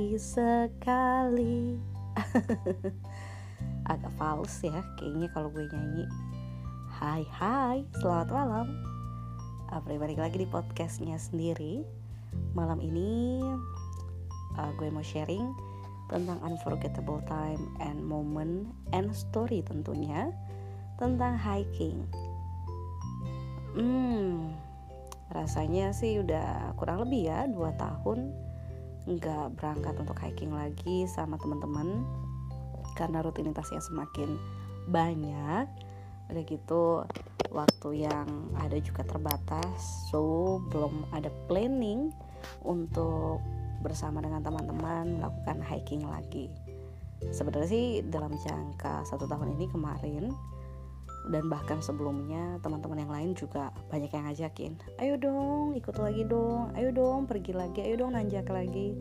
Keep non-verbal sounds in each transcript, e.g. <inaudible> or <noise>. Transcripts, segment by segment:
lagi sekali. <laughs> Agak fals ya kayaknya kalau gue nyanyi. Hai hai, selamat malam. Apri balik lagi di podcastnya sendiri. Malam ini uh, gue mau sharing tentang unforgettable time and moment and story tentunya tentang hiking. Hmm, rasanya sih udah kurang lebih ya 2 tahun nggak berangkat untuk hiking lagi sama teman-teman karena rutinitasnya semakin banyak. Udah gitu waktu yang ada juga terbatas so belum ada planning untuk bersama dengan teman-teman melakukan hiking lagi. Sebenarnya sih dalam jangka satu tahun ini kemarin dan bahkan sebelumnya teman-teman yang lain juga banyak yang ngajakin ayo dong ikut lagi dong ayo dong pergi lagi ayo dong nanjak lagi.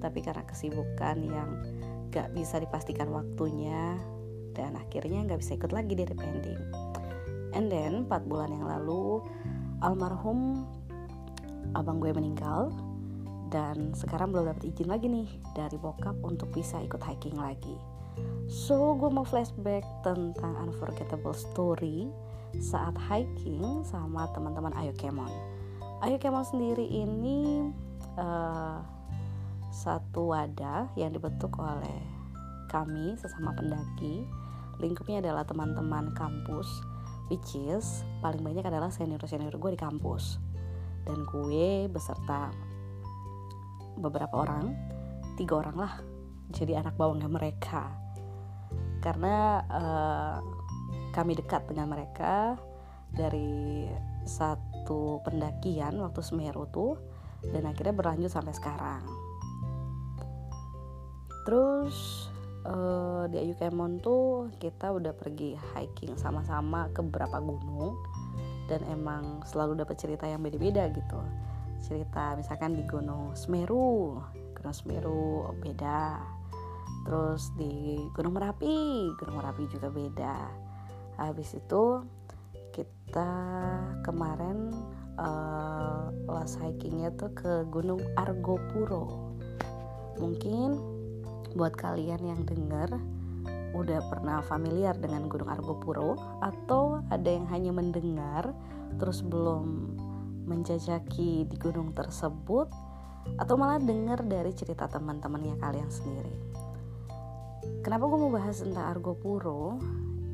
Tapi karena kesibukan yang gak bisa dipastikan waktunya dan akhirnya gak bisa ikut lagi dari pending and then 4 bulan yang lalu almarhum abang gue meninggal dan sekarang belum dapat izin lagi nih dari bokap untuk bisa ikut hiking lagi So gue mau flashback tentang unforgettable story saat hiking sama teman-teman Ayo Kemon. Ayo Kemon sendiri ini uh, satu wadah yang dibentuk oleh kami sesama pendaki. Lingkupnya adalah teman-teman kampus, which is paling banyak adalah senior-senior gue di kampus. Dan gue beserta beberapa orang, tiga orang lah, jadi anak bawangnya mereka karena uh, kami dekat dengan mereka dari satu pendakian waktu Semeru tuh dan akhirnya berlanjut sampai sekarang. Terus uh, di Ayu Kemon tuh kita udah pergi hiking sama-sama ke beberapa gunung dan emang selalu dapat cerita yang beda-beda gitu. Cerita misalkan di Gunung Semeru, Gunung Semeru beda terus di Gunung Merapi Gunung Merapi juga beda. Habis itu kita kemarin uh, last hikingnya tuh ke Gunung Argopuro. Mungkin buat kalian yang dengar udah pernah familiar dengan Gunung Argopuro atau ada yang hanya mendengar terus belum menjajaki di gunung tersebut atau malah dengar dari cerita teman-temannya kalian sendiri kenapa gue mau bahas tentang Argo Puro?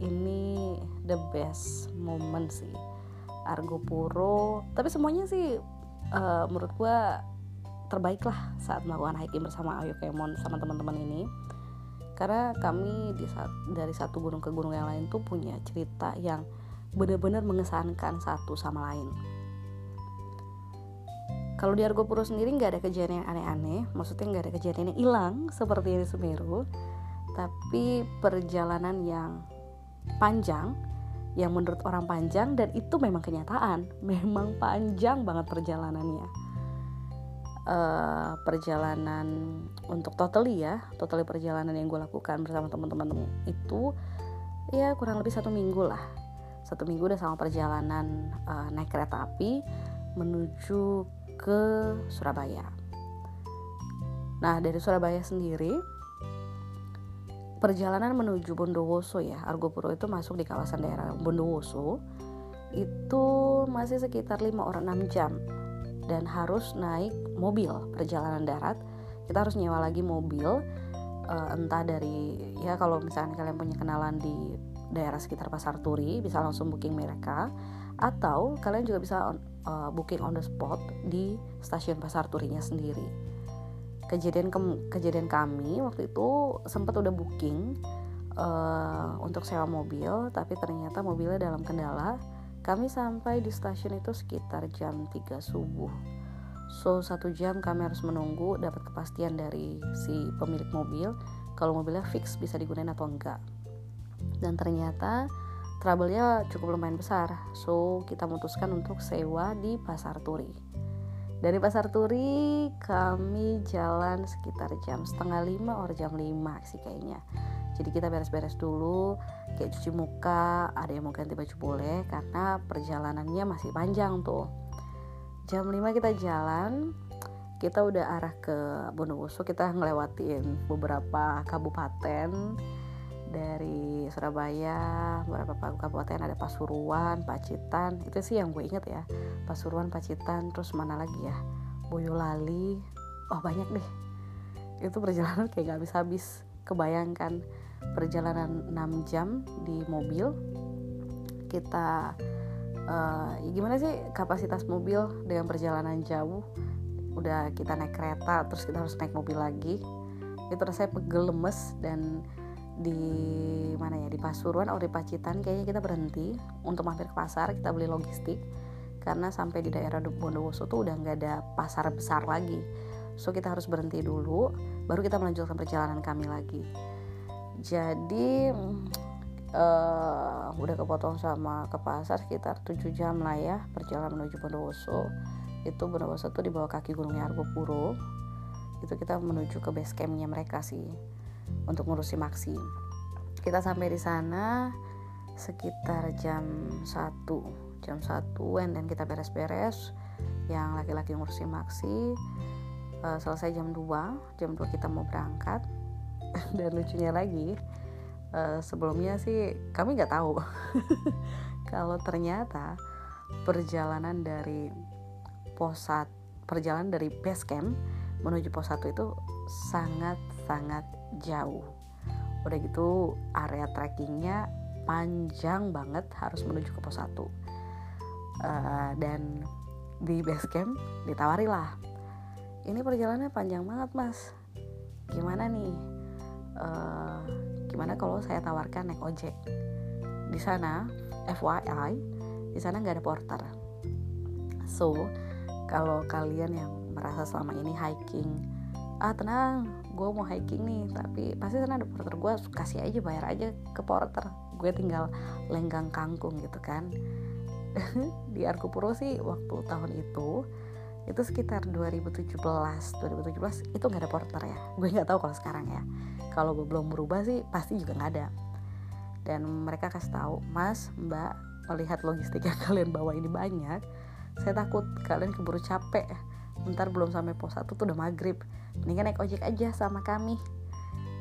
Ini the best moment sih. Argo Puro tapi semuanya sih uh, menurut gue terbaik lah saat melakukan hiking bersama Ayo Kemon sama teman-teman ini. Karena kami di saat, dari satu gunung ke gunung yang lain tuh punya cerita yang benar-benar mengesankan satu sama lain. Kalau di Argo Puro sendiri nggak ada kejadian yang aneh-aneh maksudnya nggak ada kejadian yang hilang seperti di Semeru tapi perjalanan yang panjang yang menurut orang panjang dan itu memang kenyataan. <laughs> Memang panjang banget perjalanannya. Uh, perjalanan untuk totally ya totally perjalanan yang gue lakukan bersama teman-teman itu ya kurang lebih satu minggu lah. Satu minggu udah sama perjalanan uh, naik kereta api menuju ke Surabaya. Nah dari Surabaya sendiri perjalanan menuju Bondowoso ya. Argopuro itu masuk di kawasan daerah Bondowoso. Itu masih sekitar 5 orang 6 jam dan harus naik mobil perjalanan darat. Kita harus nyewa lagi mobil uh, entah dari ya kalau misalnya kalian punya kenalan di daerah sekitar Pasar Turi bisa langsung booking mereka. Atau kalian juga bisa on, uh, booking on the spot di stasiun Pasar Turinya sendiri kejadian ke kejadian kami waktu itu sempat udah booking uh, untuk sewa mobil tapi ternyata mobilnya dalam kendala. Kami sampai di stasiun itu sekitar jam 3 subuh. So satu jam kami harus menunggu dapat kepastian dari si pemilik mobil kalau mobilnya fix bisa digunakan atau enggak. Dan ternyata trouble-nya cukup lumayan besar. So kita memutuskan untuk sewa di pasar turi dari Pasar Turi kami jalan sekitar jam setengah lima atau jam lima sih kayaknya. Jadi kita beres-beres dulu kayak cuci muka ada yang mau ganti baju boleh karena perjalanannya masih panjang tuh. Jam 5 kita jalan kita udah arah ke Bondowoso kita ngelewatin beberapa kabupaten dari Surabaya beberapa kabupaten ada Pasuruan Pacitan itu sih yang gue inget ya. Pasuruan Pacitan terus mana lagi ya? Boyolali oh banyak deh. Itu perjalanan kayak gak habis-habis. Kebayangkan perjalanan 6 jam di mobil kita uh, gimana sih kapasitas mobil dengan perjalanan jauh? Udah kita naik kereta terus kita harus naik mobil lagi. Itu rasanya pegel lemes dan di mana ya di Pasuruan atau di Pacitan kayaknya kita berhenti untuk mampir ke pasar kita beli logistik. Karena sampai di daerah Bondowoso tuh udah nggak ada pasar besar lagi. So kita harus berhenti dulu baru kita melanjutkan perjalanan kami lagi. Jadi uh, udah kepotong sama ke pasar sekitar 7 jam lah ya perjalanan menuju Bondowoso. Itu Bondowoso tuh di bawah kaki gunungnya Argopuro itu kita menuju ke base campnya mereka sih untuk ngurusi maksi kita sampai di sana sekitar jam 1 jam 1 dan kita beres-beres yang laki-laki ngurusi maksi uh, selesai jam 2 jam 2 kita mau berangkat. <laughs> Dan lucunya lagi uh, sebelumnya sih kami nggak tahu. <laughs> Kalau ternyata perjalanan dari pos perjalanan dari base camp menuju pos 1 itu sangat-sangat jauh. Udah gitu area trekkingnya panjang banget harus menuju ke pos 1 uh, eh, dan di base camp ditawari lah. Ini perjalanannya panjang banget mas. Gimana nih? Uh, gimana kalau saya tawarkan naik ojek? Di sana FYI di sana nggak ada porter. So kalau kalian yang merasa selama ini hiking ah tenang gue mau hiking nih tapi pasti sana ada porter gue kasih aja bayar aja ke porter. Gue tinggal lenggang kangkung gitu kan. <laughs> Di Arkupuro sih waktu tahun itu itu sekitar 2017 2017 itu nggak ada porter ya. Gue nggak tahu kalau sekarang ya. Kalau gue belum berubah sih pasti juga nggak ada. Dan mereka kasih tahu mas mbak melihat logistik yang <laughs> kalian bawa ini banyak saya takut kalian keburu capek. Ntar belum sampai pos 1 tuh udah maghrib mendingan naik ojek aja sama kami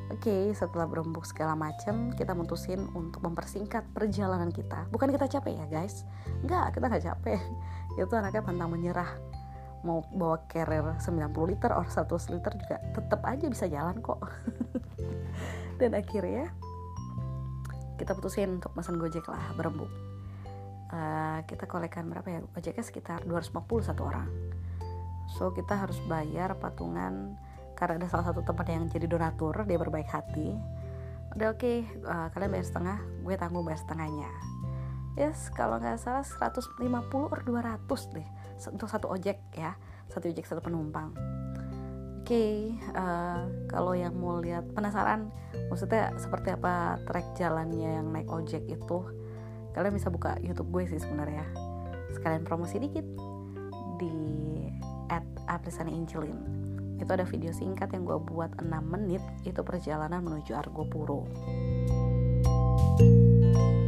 Oke, okay, setelah berembuk segala macam, kita mutusin untuk mempersingkat perjalanan kita. Bukan kita capek ya, guys. Enggak, kita nggak capek. <laughs> Itu anaknya pantang menyerah. Mau bawa carrier 90 liter or 100 liter juga tetap aja bisa jalan kok. <laughs> Dan akhirnya kita putusin untuk pesan Gojek lah, berembuk. Uh, kita kolekan berapa ya? Gojeknya sekitar 250 satu orang so kita harus bayar patungan karena ada salah satu tempat yang jadi donatur dia berbaik hati. Udah oke okay, uh, kalian bayar setengah gue tanggung bayar setengahnya. Yes kalau nggak salah 150 or 200 deh untuk satu ojek ya satu ojek satu penumpang. Oke okay, uh, kalau yang mau lihat penasaran maksudnya seperti apa trek jalannya yang naik ojek itu kalian bisa buka YouTube gue sih sebenarnya. Sekalian promosi dikit di at Angelin itu ada video singkat yang gue buat 6 menit itu perjalanan menuju Argopuro thank